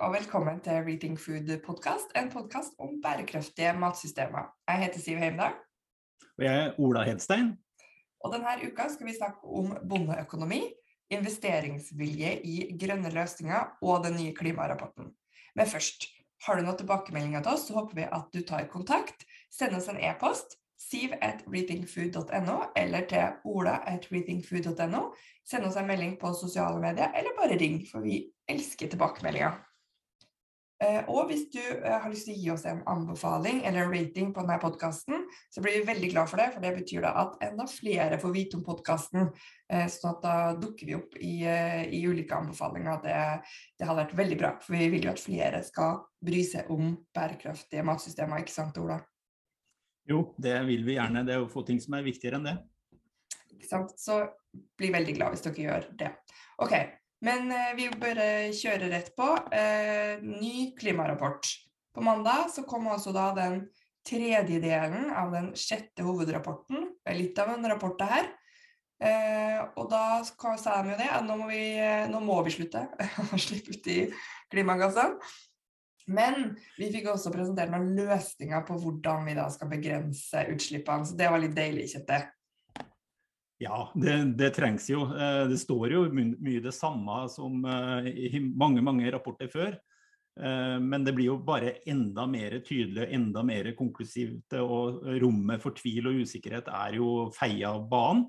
og velkommen til Rethink Food podkast, en podkast om bærekraftige matsystemer. Jeg heter Siv Heimdal. Og jeg er Ola Hedstein. Og denne uka skal vi snakke om bondeøkonomi, investeringsvilje i grønne løsninger og den nye klimarapporten. Men først, har du noen tilbakemeldinger til oss, så håper vi at du tar kontakt. Send oss en e-post siv at readingfood.no eller til ola at readingfood.no. Send oss en melding på sosiale medier, eller bare ring, for vi elsker tilbakemeldinger. Eh, og hvis du eh, har lyst til å gi oss en anbefaling eller en rating på denne podkasten, så blir vi veldig glad for det, for det betyr da at enda flere får vite om podkasten. Eh, sånn at da dukker vi opp i, i ulike anbefalinger. Det, det har vært veldig bra, for vi vil jo at flere skal bry seg om bærekraftige matsystemer, ikke sant Ola? Jo, det vil vi gjerne. Det er jo få ting som er viktigere enn det. Ikke sant. Så bli veldig glad hvis dere gjør det. Ok, men eh, vi bare kjører rett på. Eh, ny klimarapport. På mandag så kom altså da den tredje delen av den sjette hovedrapporten. Det er litt av en rapport, det her. Eh, og da sa de jo det, at nå må vi, nå må vi slutte å slippe ut de klimagassene. Men vi fikk også presentert noen løsninger på hvordan vi da skal begrense utslippene. Så det var litt deilig, Kjette. Ja, det, det, trengs jo. Eh, det står jo mye det samme som eh, i mange mange rapporter før. Eh, men det blir jo bare enda mer tydelig, enda mer konklusivt. Og rommet for tvil og usikkerhet er jo feia av banen.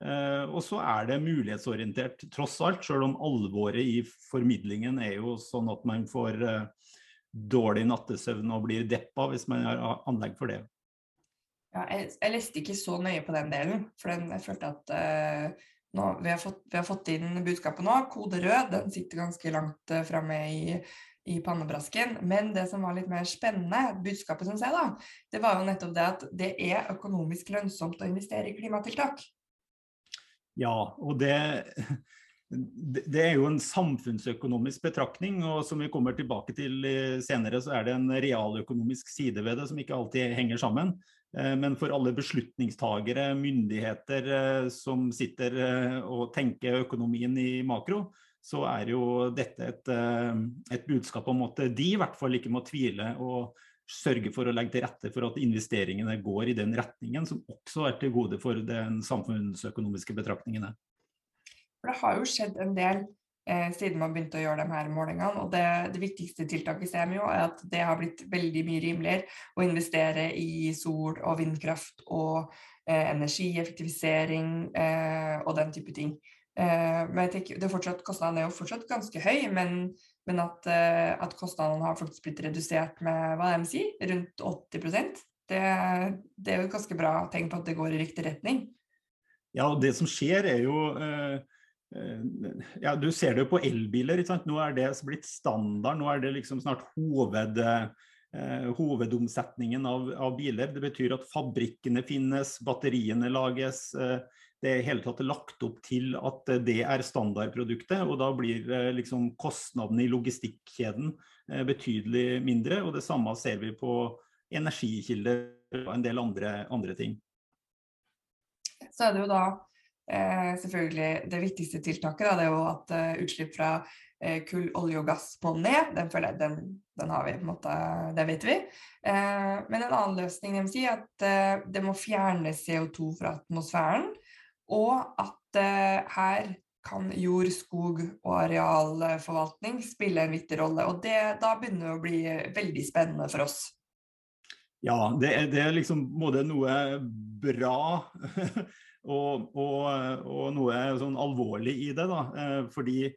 Og så er det mulighetsorientert, tross alt. Selv om alvoret i formidlingen er jo sånn at man får dårlig nattesøvn og blir deppa hvis man har anlegg for det. Ja, jeg, jeg, leste ikke så nøye på den delen, for den, jeg følte at uh, nå, vi, har fått, vi, har fått, inn budskapet nå. Kode rød den sitter ganske langt uh, framme i, i, pannebrasken. Men det som var litt mer spennende, budskapet syns jeg, da, det var jo nettopp det at det er økonomisk lønnsomt å investere i klimatiltak. Ja, og det det er jo en samfunnsøkonomisk betraktning, og som vi kommer tilbake til senere, så er det en realøkonomisk side ved det som ikke alltid henger sammen. Eh, men for alle beslutningstagere, myndigheter eh, som sitter eh, og tenker økonomien i makro, så er jo dette et, et, budskap om at de i hvert fall ikke må tvile og sørge for å legge til rette for at investeringene går i den retningen, som også er til gode for den samfunnsøkonomiske betraktningene. For det har jo skjedd en del eh, siden man begynte å gjøre de her målingene. Og det, det viktigste tiltaket ser vi jo, er at det har blitt veldig mye rimeligere å investere i sol- og vindkraft og eh, energieffektivisering eh, og den type ting. Eh, men jeg tenker, det fortsatt, Kostnadene er jo fortsatt ganske høy, men, men at, eh, at, kostnadene har faktisk blitt redusert med hva de sier, rundt 80% det, det er jo et ganske bra tegn på at det går i riktig retning. Ja, og det som skjer er jo Eh, ja, Du ser det jo på elbiler. Nå er det blitt standard. Nå er det liksom snart hoved, eh, hovedomsetningen av, av, biler. Det betyr at fabrikkene finnes, batteriene lages. Eh, det er hele tatt lagt opp til at det er standardproduktet. og Da blir eh, liksom kostnadene i logistikkjeden eh, betydelig mindre. og Det samme ser vi på energikilder og en del andre, andre ting. Så er det jo da Eh, selvfølgelig Det viktigste tiltaket da, det er jo at uh, utslipp fra uh, kull, olje og gass må ned. Den, den, den har vi, på en måte, det vet vi. Men en annen løsning de sier at det må fjerne CO2 fra atmosfæren. Og at her kan jord, skog og arealforvaltning spille en viktig rolle. Og det, da begynner det å bli veldig spennende for oss. Ja, det er, det er liksom både noe bra og, og, og, noe sånn alvorlig i det. da, eh, fordi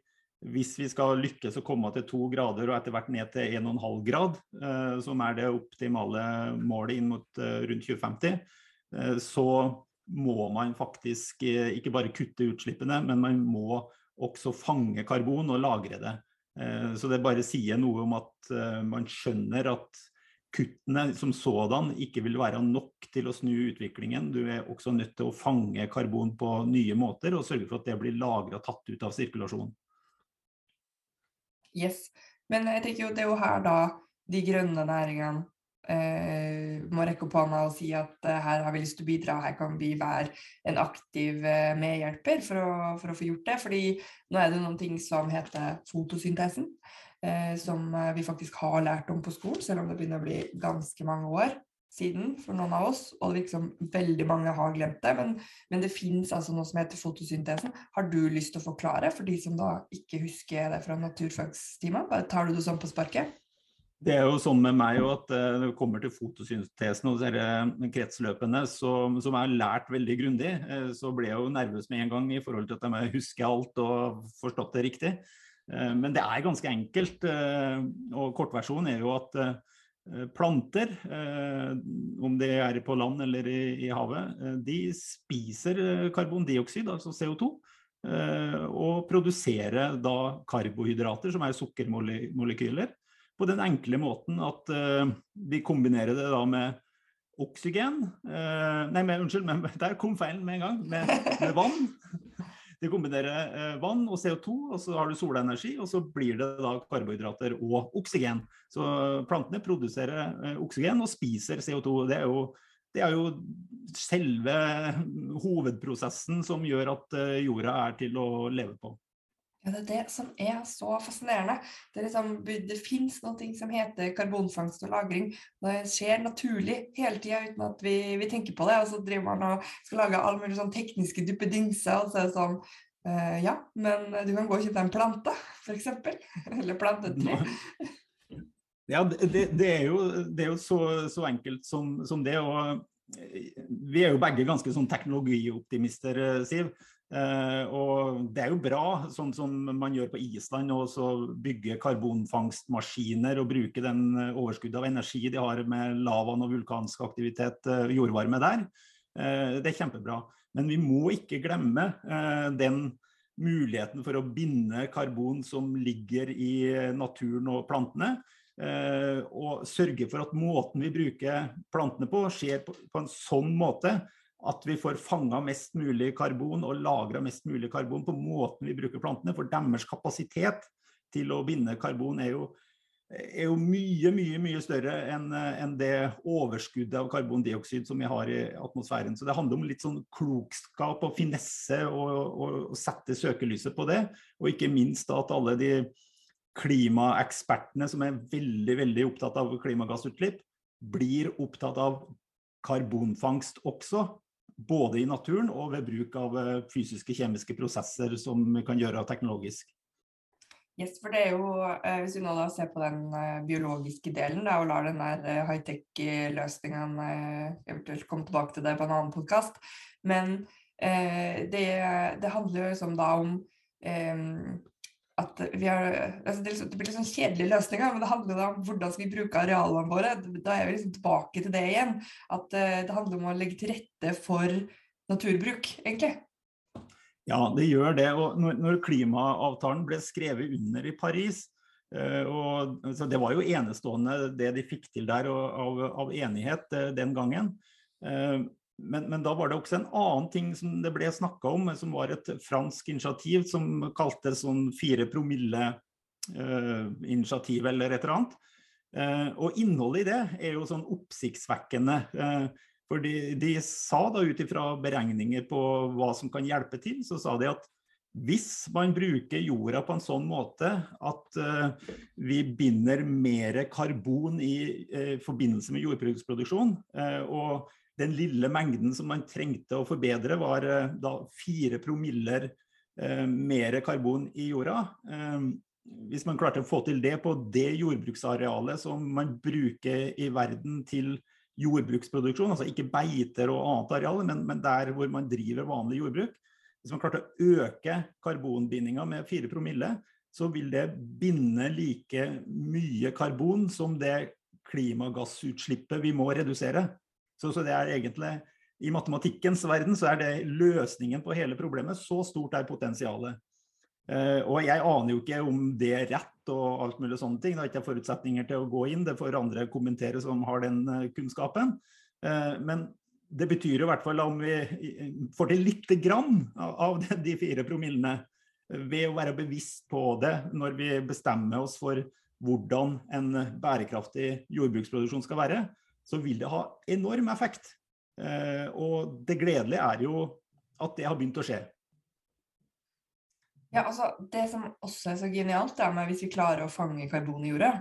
hvis vi skal lykkes å komme til to grader og etter hvert ned til 1,5 grad, eh, som er det optimale målet inn mot eh, rundt 2050, så må man faktisk ikke bare kutte utslippene, men man må også fange karbon og lagre det. Så det bare sier noe om at man skjønner at kuttene som sådan ikke vil være nok til å snu utviklingen. Du er også nødt til å fange karbon på nye måter og sørge for at det blir lagra og tatt ut av sirkulasjonen. Yes, men jeg tenker jo det er jo her da de grønne næringene eh, må rekke opp hånda og si at eh, her har vi lyst til å bidra, her kan vi være en aktiv eh, medhjelper for å, for å, få gjort det. Fordi nå er det noen ting som heter fotosyntesen. Eh, som vi faktisk har lært om på skolen, selv om det begynner å bli ganske mange år siden for noen av oss, og liksom veldig mange har glemt det. Men, men det fins altså noe som heter fotosyntesen. Har du lyst til å forklare for de som da ikke husker det fra naturfagstimen? Bare tar du det sånn på sparket? Det er jo sånn med meg at eh, når det kommer til fotosyntesen og kretsløpene, så, som jeg har lært veldig grundig, eh, så ble jeg jo nervøs med en gang i forhold til at jeg må huske alt og forstått det riktig. Eh, men det er ganske enkelt. Og kortversjonen er jo at planter, om det er på land eller i, havet, de spiser karbondioksid, altså CO2. Og produserer da karbohydrater, som er sukkermolekyler på den enkle måten at de kombinerer det da med oksygen Nei, med, unnskyld, men der kom feilen med en gang. Med, med vann. De kombinerer uh, vann og CO2, og så har du solenergi, og så blir det da karbohydrater og oksygen. Så plantene produserer oksygen og spiser CO2. Det er jo det er jo selve hovedprosessen som gjør at jorda er til å leve på. Ja, det er det som er så fascinerende. Det, liksom, det finnes noe som heter karbonfangst og -lagring. Det skjer naturlig hele tida uten at vi, vi, tenker på det. Og så driver man og skal lage alle mulige sånn tekniske duppedingser. Og så er det sånn uh, Ja, men du kan gå og kjøpe en plante, f.eks. Eller plantetre. Ja, det, det, er jo, det er jo så, så enkelt som, som det. og eh, vi er jo begge ganske sånn teknologioptimister, eh, Siv. Uh, og det er jo bra, sånn som man gjør på Island, å bygge karbonfangstmaskiner og bruke den eh, overskuddet av energi de har med lavaen og vulkansk aktivitet, uh, jordvarme der. Uh, det er kjempebra. Men vi må ikke glemme den muligheten for å binde karbon som ligger i naturen og plantene. og sørge for at måten vi bruker plantene på, skjer på, på en sånn måte at vi får fanga mest mulig karbon og lagra mest mulig karbon på måten vi bruker plantene. For deres kapasitet til å binde karbon er jo, er jo mye, mye mye større enn en det overskuddet av karbondioksid som vi har i atmosfæren. Så det handler om litt sånn klokskap og finesse og, sette søkelyset på det. Og ikke minst at alle de klimaekspertene som er veldig, veldig opptatt av klimagassutslipp, blir opptatt av karbonfangst også, både i naturen og ved bruk av eh, fysiske, kjemiske prosesser som vi kan gjøre teknologisk. Yes, for det er jo, eh, Hvis vi nå da ser på den eh, biologiske delen da, og lar den der high-tech-løsningen eventuelt komme tilbake til det på en annen podkast, men eh, det, det, handler jo liksom da om eh, at vi har, altså det, liksom, det, blir liksom kjedelige løsninger, men det handler om hvordan skal vi bruke arealene våre. Da er vi liksom tilbake til det igjen. At uh, det handler om å legge til rette for naturbruk, egentlig. Ja, det gjør det. Og når, når klimaavtalen ble skrevet under i Paris, uh, og, så det var jo enestående det de fikk til der av, av enighet uh, den gangen. Men, men, da var det også en annen ting som det ble snakka om, som var et fransk initiativ som kaltes sånn fire promille-initiativ eh, eller et eller annet. Eh, og innholdet i det er jo sånn oppsiktsvekkende. Eh, for de, de, sa da ut ifra beregninger på hva som kan hjelpe til, så sa de at hvis man bruker jorda på en sånn måte at uh, vi binder mer karbon i uh, forbindelse med jordbruksproduksjon, uh, og den lille mengden som man trengte å forbedre, var eh, da fire promiller eh, mer karbon i jorda. Eh, hvis man klarte å få til det på det jordbruksarealet som man bruker i verden til jordbruksproduksjon, altså ikke beiter og annet areal, men, men der hvor man driver vanlig jordbruk. Hvis man klarte å øke karbonbindinga med fire promille, så vil det binde like mye karbon som det klimagassutslippet vi må redusere. Så, så, det er egentlig I matematikkens verden så er det løsningen på hele problemet. Så stort er potensialet. Uh, og jeg aner jo ikke om det er rett og alt mulig sånne ting. Det har ikke forutsetninger til å gå inn, det får andre kommentere som har den uh, kunnskapen. Uh, men det betyr jo i hvert fall om vi får til lite grann av de fire promillene ved å være bevisst på det når vi bestemmer oss for hvordan en bærekraftig jordbruksproduksjon skal være, så vil det ha enorm effekt. Eh, og det gledelige er jo at det har begynt å skje. Ja, altså Det som også er så genialt, er med hvis vi klarer å fange karbon i jorda,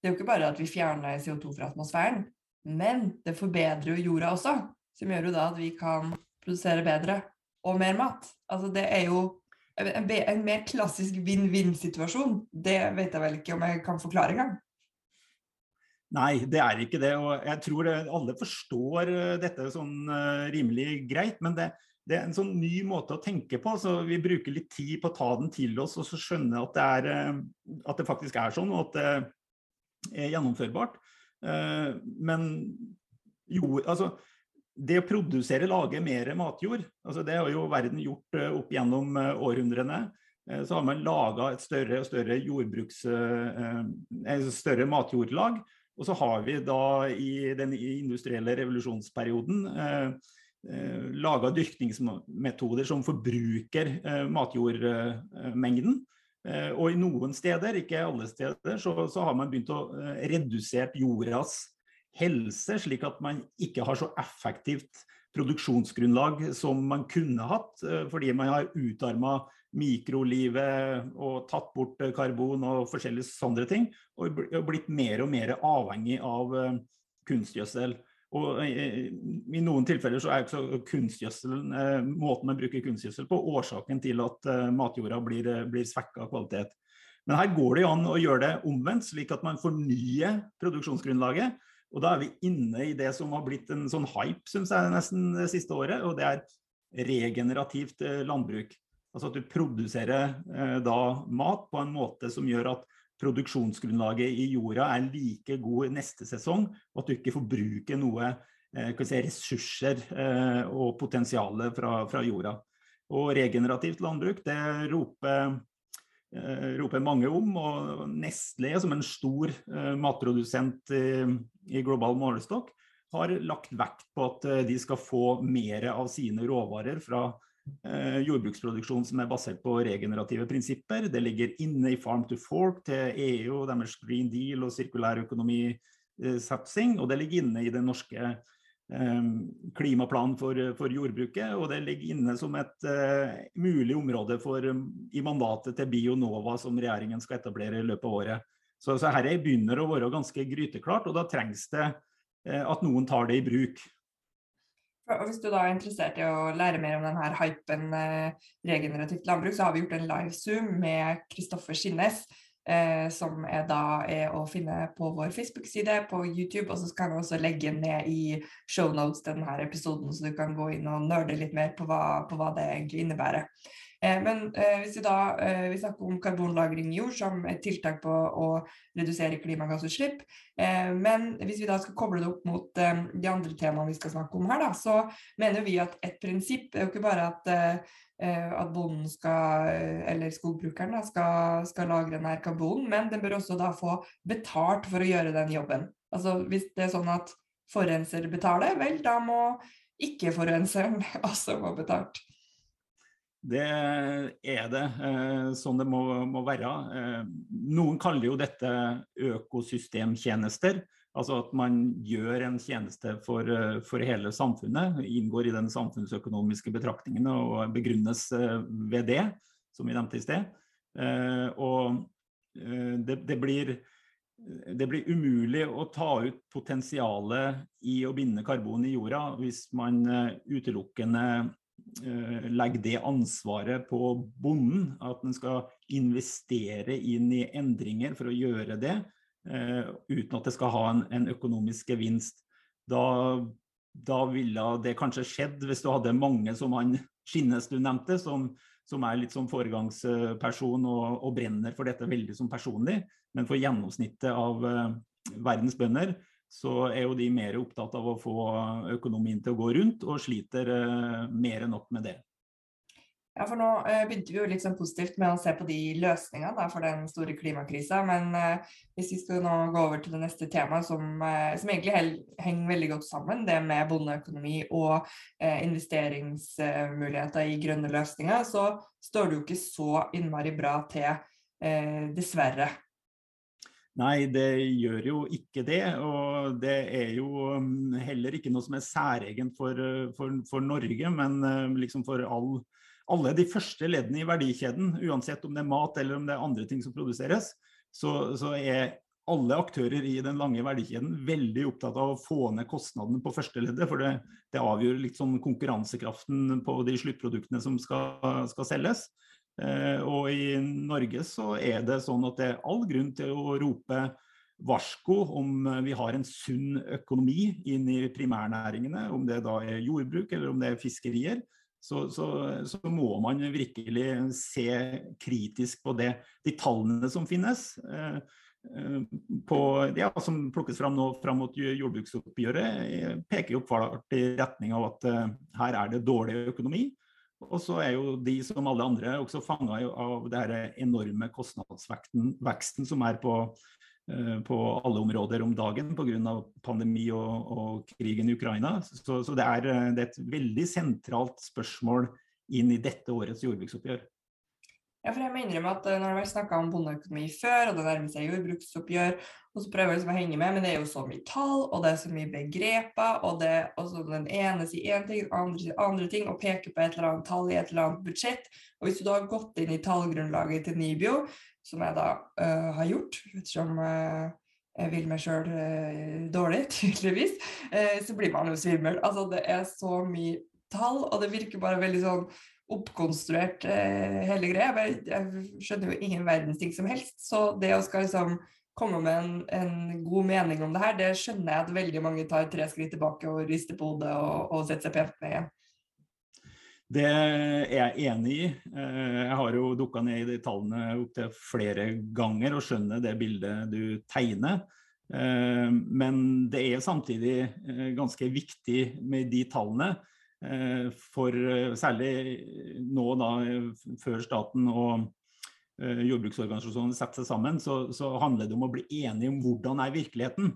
det er jo ikke bare at vi fjerner CO2 fra atmosfæren, men det forbedrer jo jorda også. Som gjør jo da at vi kan produsere bedre og mer mat. Altså Det er jo en, mer klassisk vinn-vinn-situasjon. Det vet jeg vel ikke om jeg kan forklare engang. Nei, det er ikke det. Og jeg tror alle forstår eh, dette sånn uh, rimelig greit. Men det, det, er en sånn ny måte å tenke på. så Vi bruker litt tid på å ta den til oss og så skjønne at det, er, uh, at det faktisk er sånn, og at det er gjennomførbart. Men jo, altså det å produsere, lage mer matjord, altså det har jo verden gjort opp gjennom århundrene. Så har man laga et større og større større matjordlag. Og så har vi da i den industrielle revolusjonsperioden laga dyrkningsmetoder som forbruker matjordmengden. Og i noen steder, ikke alle steder, så, så har man begynt å redusere jordas helse, slik at man ikke har så effektivt produksjonsgrunnlag som man kunne hatt, eh, fordi man har utarma mikrolivet og tatt bort eh, karbon og forskjellige sånne ting, og blitt mer og mer avhengig av eh, kunstgjødsel. Og I noen tilfeller så er også kunstgjødselen, måten man bruker kunstgjødsel på, årsaken til at matjorda blir, blir svekka kvalitet. Men her går det jo an å gjøre det omvendt, slik at man fornyer produksjonsgrunnlaget og da er vi inne i det som har blitt en sånn hype, syns jeg, nesten det siste året. Og det er regenerativt eh, landbruk. Altså at du produserer eh, da mat på en måte som gjør at produksjonsgrunnlaget i jorda er like god neste sesong, og at du ikke forbruker noe eh, si, ressurser og potensial fra, fra, jorda. Og regenerativt landbruk, det roper roper mange om. Og Nestlé, som en stor eh, matprodusent i global målestokk, har lagt vekt på at eh, de skal få mer av sine råvarer fra jordbruksproduksjon som er basert på regenerative prinsipper. Det ligger inne i Farm to Fork til EU, deres Green Deal og sirkulær økonomisatsing. Og det ligger inne i den norske klimaplan for, for, jordbruket, og det ligger inne som et uh, mulig område for, um, i mandatet til Bionova som regjeringen skal etablere i løpet av året. Så, så her begynner å være ganske gryteklart, og da trengs det uh, at noen tar det i bruk. Og hvis du da er interessert i å lære mer om denne hypen uh, regenerativt landbruk, så har vi gjort en live Zoom med Kristoffer Skinnes, eh, som er da er å finne på vår Facebook-side, på YouTube, og så kan jeg også legge ned i shownotes denne episoden, så du kan gå inn og nerde litt mer på hva, på hva det egentlig innebærer. Eh, men eh, hvis vi da eh, vi snakker om karbonlagring i jord som et tiltak på å redusere klimagassutslipp, men hvis vi da skal koble det opp mot de andre temaene vi skal snakke om her, da, så mener vi at et prinsipp er jo ikke bare at at bonden skal, eller skogbrukeren da, skal, skal lagre denne karbonen, men den bør også da få betalt for å gjøre den jobben. Altså Hvis det er sånn at forurenser betaler, vel, da må ikke-forurenseren også få betalt. Det er det, eh, sånn det må, må, være. Eh, noen kaller jo dette økosystemtjenester. Altså at man gjør en tjeneste for, eh, for hele samfunnet. Inngår i den samfunnsøkonomiske betraktningen og begrunnes ved det, som vi nevnte i sted. Og det, det, blir, det blir umulig å ta ut potensialet i å binde karbon i jorda hvis man utelukkende legge det ansvaret på bonden. At en skal investere inn i endringer for å gjøre det, eh, uten at det skal ha en, en økonomisk gevinst. Da, da, ville det kanskje skjedd hvis du hadde mange som han Skinnes du nevnte, som, som er litt som foregangsperson og, og, brenner for dette veldig som personlig. Men for gjennomsnittet av uh, verdens bønder så er jo de mer opptatt av å få økonomien til å gå rundt, og sliter eh, mer enn nok med det. Ja, for Nå eh, begynte vi jo litt sånn positivt med å se på de løsningene for den store klimakrisa. Men eh, hvis vi skal nå gå over til det neste temaet, som, som egentlig henger veldig godt sammen, det med bondeøkonomi og investeringsmuligheter i grønne løsninger, så står det jo ikke så innmari bra til, dessverre. Nei, det gjør jo ikke det. Og det er jo um, heller ikke noe som er særegent for, uh, for, for Norge, men uh, liksom for all, alle de første leddene i verdikjeden, uansett om det er mat eller om det er andre ting som produseres, så, så er alle aktører i den lange verdikjeden veldig opptatt av å få ned kostnadene på første leddet, for det, det avgjør sånn konkurransekraften på de sluttproduktene som skal, skal selges. Eh, og i Norge så er det sånn at det er all grunn til å rope varsko om vi har en sunn økonomi inn i primærnæringene, om det da er jordbruk eller om det er fiskerier. Så, så, så må man virkelig se kritisk på det, de tallene som finnes. Eh, eh på, ja, som plukkes fram nå fram mot jordbruksoppgjøret, eh, peker jo klart i retning av at eh, her er det dårlig økonomi. Og så er jo de som alle andre også fanga av den enorme kostnadsveksten som er på Eh, på alle områder om dagen pga. pandemi og, og, krigen i Ukraina. Så, så det, er, eh, det, er, et veldig sentralt spørsmål inn i dette årets jordbruksoppgjør. Ja, for jeg må innrømme at eh, Når vi har om bondeøkonomi før, og det nærmer seg jordbruksoppgjør, og så prøver jeg liksom å henge med, men det er jo så mye tall, og det er så mye begreper, og det og så den ene sier én ting, den andre sier andre ting, og peker på et eller annet tall i et eller annet budsjett. Og hvis du da har gått inn i tallgrunnlaget til Nibio, som jeg da uh, har gjort, ettersom uh, jeg vil meg sjøl uh, dårlig, tydeligvis, så blir man jo svimmel. Altså, det er så mye tall, og det virker bare veldig sånn oppkonstruert hele greia. Jeg, jeg skjønner jo ingen verdens ting som helst. Så det å skal liksom komme med en, en, god mening om det her, det skjønner jeg at veldig mange tar tre skritt tilbake og rister på hodet og, og setter seg pent ned igjen. Det er jeg enig i. Eh, jeg har jo dukka ned i de tallene opptil flere ganger og skjønner det bildet du tegner. Eh, men det er samtidig eh, ganske viktig med de tallene. For særlig nå da, før staten og jordbruksorganisasjonene setter seg sammen, så, så handler det om å bli enige om hvordan er virkeligheten.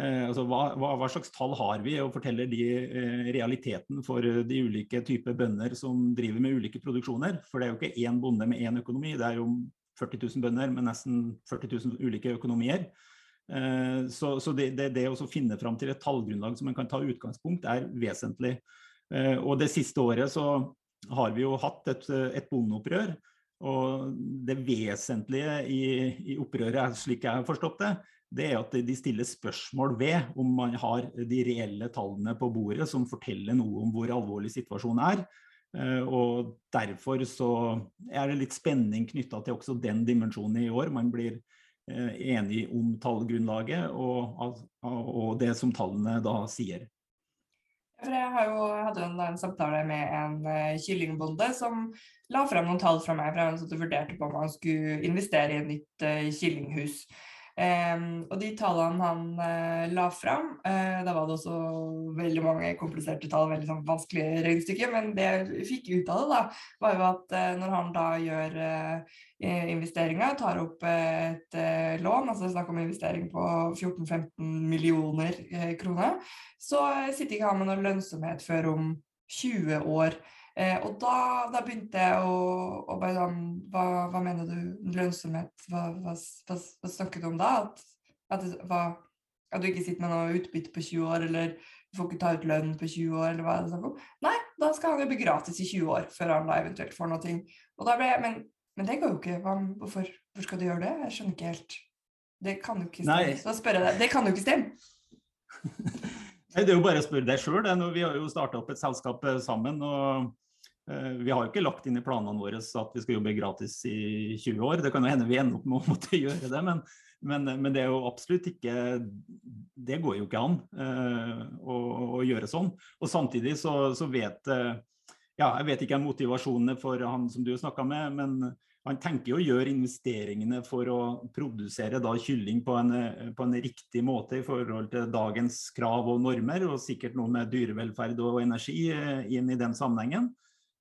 Eh, altså hva, hva, hva, slags tall har vi, og forteller de eh, realiteten for eh, de ulike typer bønder som driver med ulike produksjoner? For det er jo ikke én bonde med én økonomi, det er jo 40 000 bønder med nesten 40 000 ulike økonomier. Eh, så, så det, det, det, å finne fram til et tallgrunnlag som man kan ta utgangspunkt, er vesentlig. Eh, og det siste året så har vi jo hatt et, et bondeopprør. Og det vesentlige i, i opprøret, slik jeg har forstått det, det er at de stiller spørsmål ved om man har de reelle tallene på bordet som forteller noe om hvor alvorlig situasjonen er. Eh, og Derfor så er det litt spenning knytta til også den dimensjonen i år. Man blir eh, enig om tallgrunnlaget og, og det som tallene da sier. For jeg, jo, hadde en, en, samtale med en uh, kyllingbonde som la frem noen tall fra meg. for Han vurderte på om han skulle investere i et nytt uh, kyllinghus. Um, og de tallene han uh, la fram, uh, da var det også veldig mange kompliserte tall, veldig sånn, vanskelige regnestykker, men det jeg fikk ut av det, da, var jo at uh, når han da gjør investeringer, tar opp et lån, altså snakk om investering på 14-15 millioner kroner, så sitter ikke han med noen lønnsomhet før om 20 år. Eh, og da, da, begynte jeg å, å bare sånn hva, hva, mener du lønnsomhet? Hva, hva, hva, snakker du om da? At, at, at, du ikke sitter med noe utbytte på 20 år, eller du får ikke ta ut lønn på 20 år, eller hva er det snakk om? Nei, da skal han jo bli gratis i 20 år før han da eventuelt får noe. Og da ble jeg, men, men det går jo ikke. Hvorfor, hvorfor, skal du gjøre det? Jeg skjønner ikke helt. Det kan jo ikke stemme. Så da spør jeg deg. Det kan jo ikke stemme. Det er jo bare å spørre deg sjøl. Vi har jo starta opp et selskap eh, sammen. og Eh, vi har jo ikke lagt inn i planene våre at vi skal jobbe gratis i 20 år. Det kan jo hende vi ender opp med å måtte gjøre det, men, men, men, det er jo absolutt ikke Det går jo ikke an uh, å, å, gjøre sånn. Og samtidig så, så vet ja, Jeg vet ikke om motivasjonene for han som du snakka med, men han tenker jo å gjøre investeringene for å produsere da kylling på en, på en, riktig måte i forhold til dagens krav og normer, og sikkert noe med dyrevelferd og energi inn i den sammenhengen.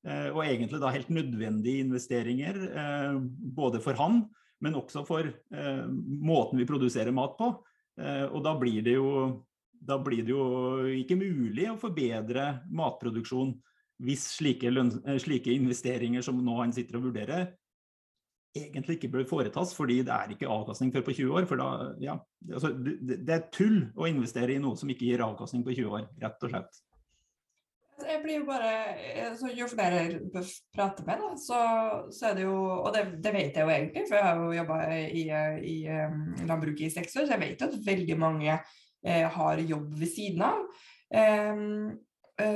Eh, og egentlig da helt nødvendige investeringer, eh, både for han, men også for eh, måten vi produserer mat på. Og da blir det jo, blir det jo ikke mulig å forbedre matproduksjon hvis slike, slike, investeringer som nå han sitter og vurderer, egentlig ikke bør foretas, fordi det er ikke avkastning før på 20 år. For da, ja, altså, det, er tull å investere i noe som ikke gir avkastning på 20 år, rett og slett. Jeg blir jo bare så Jo flere jeg prater med, da, så, så, er det jo Og det, det, vet jeg jo egentlig, for jeg har jo jobba i, i um, landbruket i seks år, så jeg vet jo at veldig mange eh, har jobb ved siden av. Um,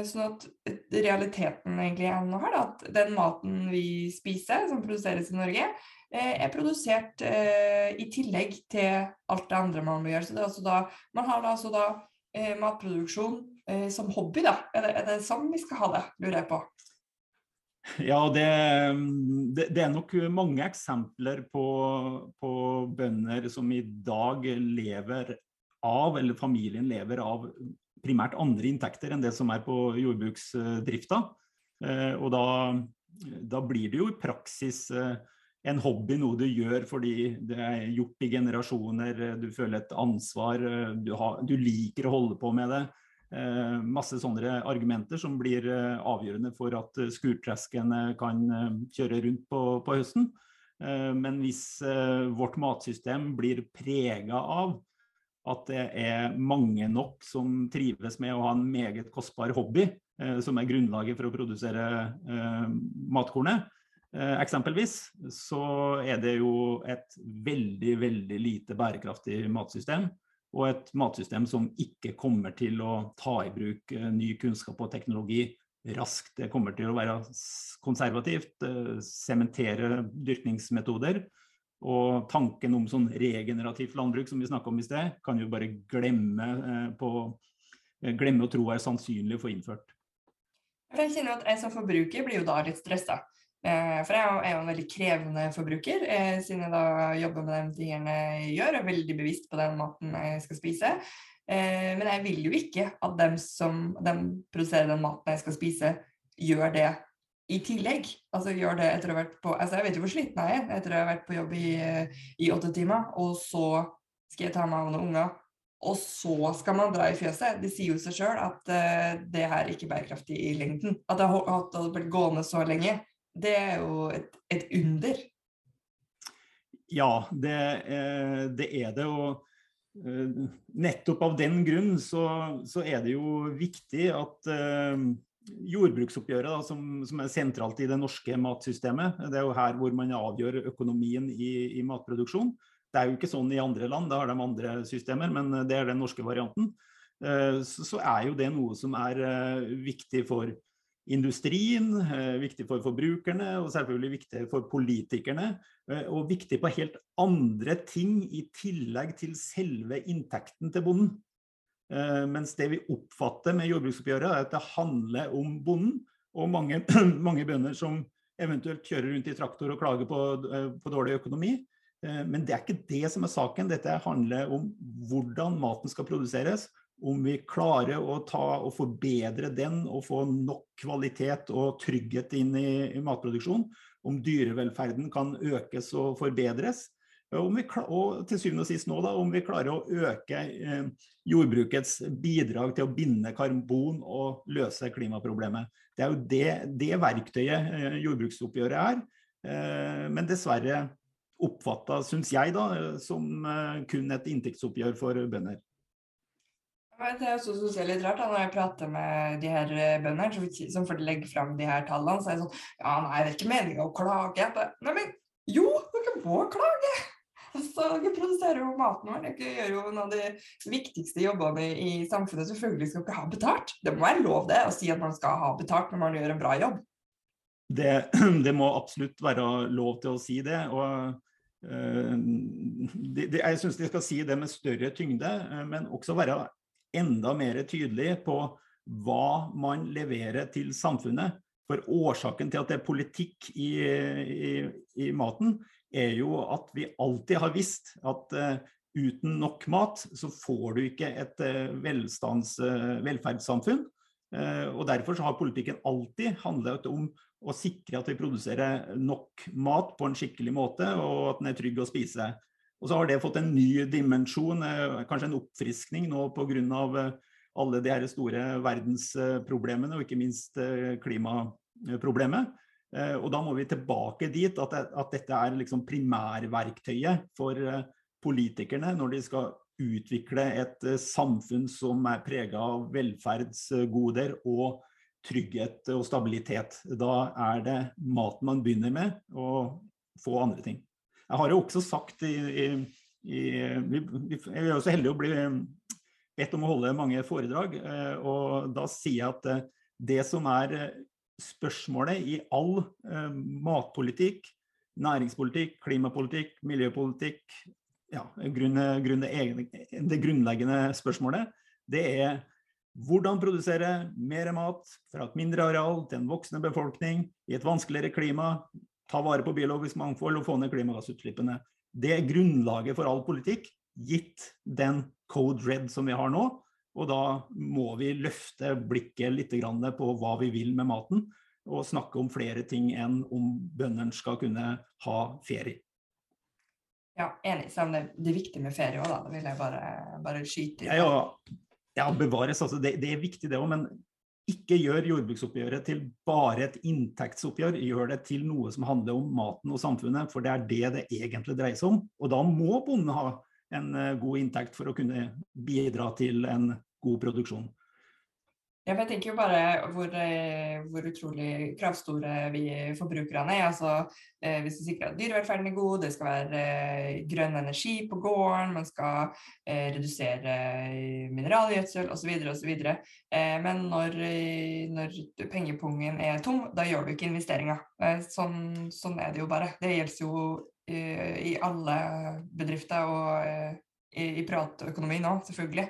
sånn at realiteten egentlig er nå her, da, at den maten vi spiser, som produseres i Norge, eh, er produsert eh, i tillegg til alt det andre man må gjøre. Så altså da, man har altså da eh, matproduksjon eh, som hobby, da? Er det, er det, sånn vi skal ha det, lurer jeg på? Ja, det, det, det er nok mange eksempler på, på, bønder som i dag lever av, eller familien lever av, primært andre inntekter enn det som er på jordbruksdrifta. Eh, og da, da blir det jo i praksis eh, en hobby, noe du gjør fordi det er gjort i generasjoner, du føler et ansvar, du, har, du liker å holde på med det. Eh, masse sånne argumenter som blir eh, avgjørende for at eh, skurtreskene kan kjøre rundt på, på høsten. Men hvis vårt matsystem blir prega av at det er mange nok som trives med å ha en meget kostbar hobby, som er grunnlaget for å produsere matkornet, eksempelvis, så er det jo et veldig, veldig lite bærekraftig matsystem og et matsystem som ikke kommer til å ta i bruk eh, ny kunnskap og teknologi raskt. Det kommer til å være konservativt, eh, sementere dyrkningsmetoder. Og tanken om sånn regenerativt landbruk som vi snakka om i sted, kan jo bare glemme, eh, på, glemme å tro er sannsynlig å få innført. Jeg kjenner at jeg som forbruker blir jo da litt stressa. Eh, for jeg er jo en veldig krevende forbruker, eh, siden jeg da jobber med de tingene jeg gjør, og er veldig bevisst på den maten jeg skal spise. Eh, men jeg vil jo ikke at dem som dem produserer den maten jeg skal spise, gjør det i tillegg. Altså gjør det etter å ha vært på altså Jeg vet jo hvor sliten jeg er etter å ha vært på jobb i, i åtte timer, og så skal jeg ta meg av noen unger. Og så skal man dra i fjøset. Det sier jo seg sjøl at uh, det her er ikke bærekraftig i lengden. At det har blitt gående så lenge, det er jo et, et under. Ja, det, eh, det, er det. Og eh, nettopp av den grunn så, så er det jo viktig at eh, jordbruksoppgjøret, da, som, som, er sentralt i det norske matsystemet, det er jo her hvor man avgjør økonomien i, i matproduksjon. Det er jo ikke sånn i andre land, da har de andre systemer, men det er den norske varianten. Så, så er jo det noe som er viktig for industrien, eh, viktig for forbrukerne og selvfølgelig viktig for politikerne. Eh, og viktig på helt andre ting i tillegg til selve inntekten til bonden. Eh, mens det vi oppfatter med jordbruksoppgjøret, er at det handler om bonden og mange, mange bønder som eventuelt kjører rundt i traktor og klager på, på dårlig økonomi. Men det er ikke det som er saken. Dette handler om hvordan maten skal produseres, om vi klarer å ta og forbedre den og få nok kvalitet og trygghet inn i, i matproduksjon, om dyrevelferden kan økes og forbedres, vi, og til syvende og sist nå da, om vi klarer å øke eh, jordbrukets bidrag til å binde karbon og løse klimaproblemet. Det er jo det, det verktøyet eh, jordbruksoppgjøret er, eh, men dessverre oppfatta, syns jeg, da, som eh, kun et inntektsoppgjør for bønder. Det er også synes jeg er litt rart da, når jeg prater med de her eh, bøndene som får legge fram de her tallene, så er det sånn Ja, nei, det er ikke meninga å klage. Nei, jo, dere må klage! Altså, dere produserer jo maten vår. Dere gjør jo noen av de viktigste jobbene i samfunnet. Selvfølgelig skal dere ha betalt. Det må være lov det å si at man skal ha betalt når man gjør en bra jobb. Det, det må absolutt være lov til å si det. og uh, de, de, jeg syns de skal si det med større tyngde, uh, men også være enda mer tydelig på hva man leverer til samfunnet. For årsaken til at det er politikk i, i, i maten, er jo at vi alltid har visst at uh, uten nok mat, så får du ikke et velstands, uh, velferdssamfunn. og Derfor har politikken alltid handlet om å sikre at vi produserer nok mat på en skikkelig måte, og at den er trygg å spise. Og så har det fått en ny dimensjon, eh, kanskje en oppfriskning nå pga. Eh, alle de her store verdensproblemene, og ikke minst eh, klimaproblemet. Og da må vi tilbake dit at, at dette er liksom primærverktøyet for politikerne når de skal utvikle et samfunn som er prega av velferdsgoder og trygghet og stabilitet. Da er det maten man begynner med, og få andre ting. Jeg har jo også sagt i, i, i Jeg er jo så heldig å bli bedt om å holde mange foredrag, eh, og da sier jeg at eh, det som er eh, spørsmålet i all matpolitikk, næringspolitikk, klimapolitikk, miljøpolitikk ja, grunne, grunne, Det grunnleggende spørsmålet det er hvordan produsere mer mat fra et mindre areal til en voksende befolkning i et vanskeligere klima, ta vare på biologisk mangfold og få ned klimagassutslippene. Det er grunnlaget for all politikk, gitt den code red som vi har nå. Og da må vi løfte blikket litt på hva vi vil med maten, og snakke om flere ting enn om bøndene skal kunne ha ferie. Ja, enig. Selv om det, det, er viktig med ferie òg, da. Da vil jeg bare, bare skyte inn. Ja, ja, bevares. Altså, det, det er viktig, det òg. Men ikke gjør jordbruksoppgjøret til bare et inntektsoppgjør. Gjør det til noe som handler om maten og samfunnet, for det er det det egentlig dreier seg om. Og da må bonden ha en eh, god inntekt for å kunne bidra til en god produksjon. Jeg tenker jo bare hvor, eh, hvor, utrolig kravstore vi forbrukerne er. Altså, eh, hvis du sikrer at dyrevelferden er god, det skal være eh, grønn energi på gården, man skal eh, redusere eh, mineralgjødsel osv. osv. Eh, men når, når pengepungen er tom, da gjør du ikke investeringer. Sånn, sånn, er det jo bare. Det gjelder jo i alle bedrifter og i, i privatøkonomi nå, selvfølgelig.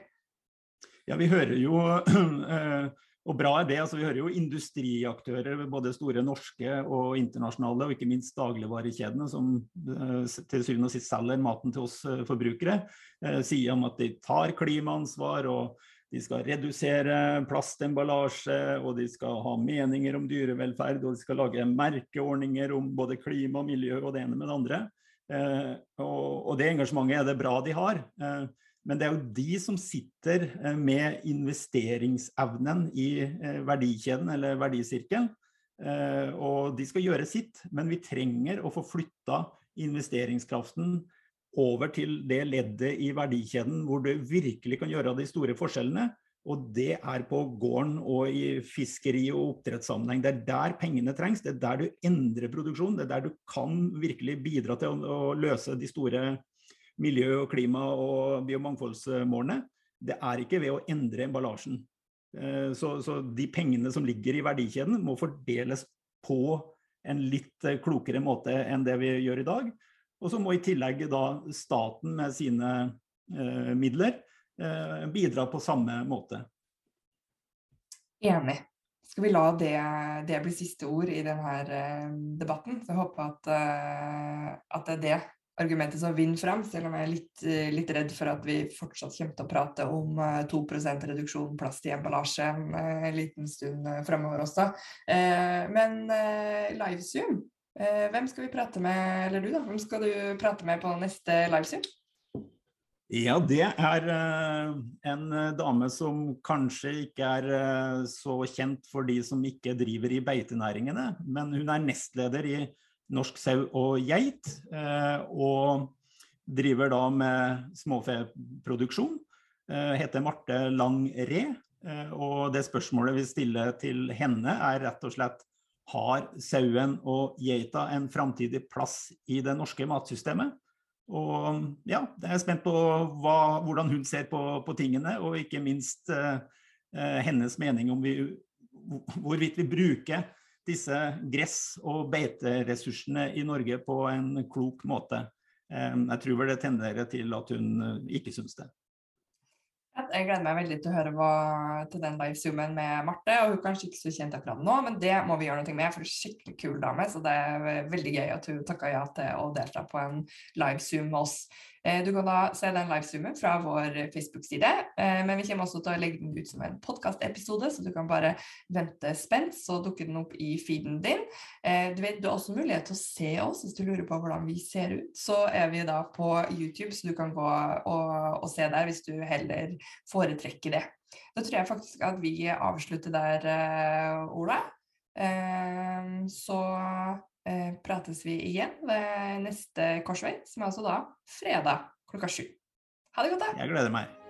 Ja, vi hører jo eh, og bra er det. altså Vi hører jo industriaktører, både store norske og internasjonale, og ikke minst dagligvarekjedene, som eh, til syvende og sist selger maten til oss eh, forbrukere, sier om at de tar klimaansvar. og de skal redusere plastemballasje, og de skal ha meninger om dyrevelferd, og de skal lage merkeordninger om både klima og miljø og det ene med det andre. og, det engasjementet er det bra de har. Men det er jo de som sitter eh, med investeringsevnen i eh, verdikjeden eller verdisirkelen. Eh, og de skal gjøre sitt, men vi trenger å få flytta investeringskraften over til det leddet i verdikjeden hvor du virkelig kan gjøre de store forskjellene. Og det er på gården og i fiskeri- og oppdrettssammenheng. Det er der pengene trengs. Det er der du endrer produksjonen. Det er der du kan virkelig bidra til å, å løse de store miljø- og klima- og biomangfoldsmålene, det er ikke ved å endre emballasjen. Eh, så, så, de pengene som ligger i verdikjeden må fordeles på en litt eh, klokere måte enn det vi gjør i dag. Og så må i tillegg da staten med sine eh, midler eh, bidra på samme måte. Enig. Skal vi la det, det bli siste ord i denne eh, debatten? Så jeg håper at, uh, at det er det argumentet som vinner frem, selv om jeg er litt, eh, litt, redd for at vi fortsatt kommer til å prate om 2 eh, reduksjon plast i emballasje eh, en liten stund fremover også. Men livezoom, hvem skal vi prate med, eller du da, hvem skal du prate med på neste livezoom? Ja, det er en dame som kanskje ikke er så kjent for de som ikke driver i beitenæringene, men hun er nestleder i norsk sau og geit. Eh, og driver da med småfeproduksjon. Eh, heter Marte Lang Re. Eh, og det spørsmålet vi stiller til henne, er rett og slett har sauen og geita en framtidig plass i det norske matsystemet? Og ja, jeg er spent på hva, hvordan hun ser på, på, tingene, og ikke minst eh, hennes mening om vi, hvorvidt vi bruker disse gress- og beiteressursene i Norge på en klok måte. Jeg tror vel det tenderer til at hun eh, ikke syns det. Jeg gleder meg veldig til å høre hva, til den livezoomen med Marte. og Hun er kanskje ikke så kjent akkurat nå, men det må vi gjøre noe med. for hun er skikkelig kul dame, så det er veldig gøy at hun takka ja til å delta på en livezoom med oss. Eh, du kan da se den livezoomen fra vår Facebook-side, eh, men vi kommer også til å legge den ut som en podkastepisode, så du kan bare vente spent, så dukker den opp i feeden din. Eh, du, vet, du har også mulighet til å se oss hvis du lurer på hvordan vi ser ut. Så er vi da på YouTube, så du kan gå og, og se der hvis du heller foretrekker det. Da tror jeg faktisk at vi avslutter der, Ola. Så Eh, prates vi igjen ved neste korsvei, som er altså da fredag klokka sju. Ha det godt, da. Jeg gleder meg.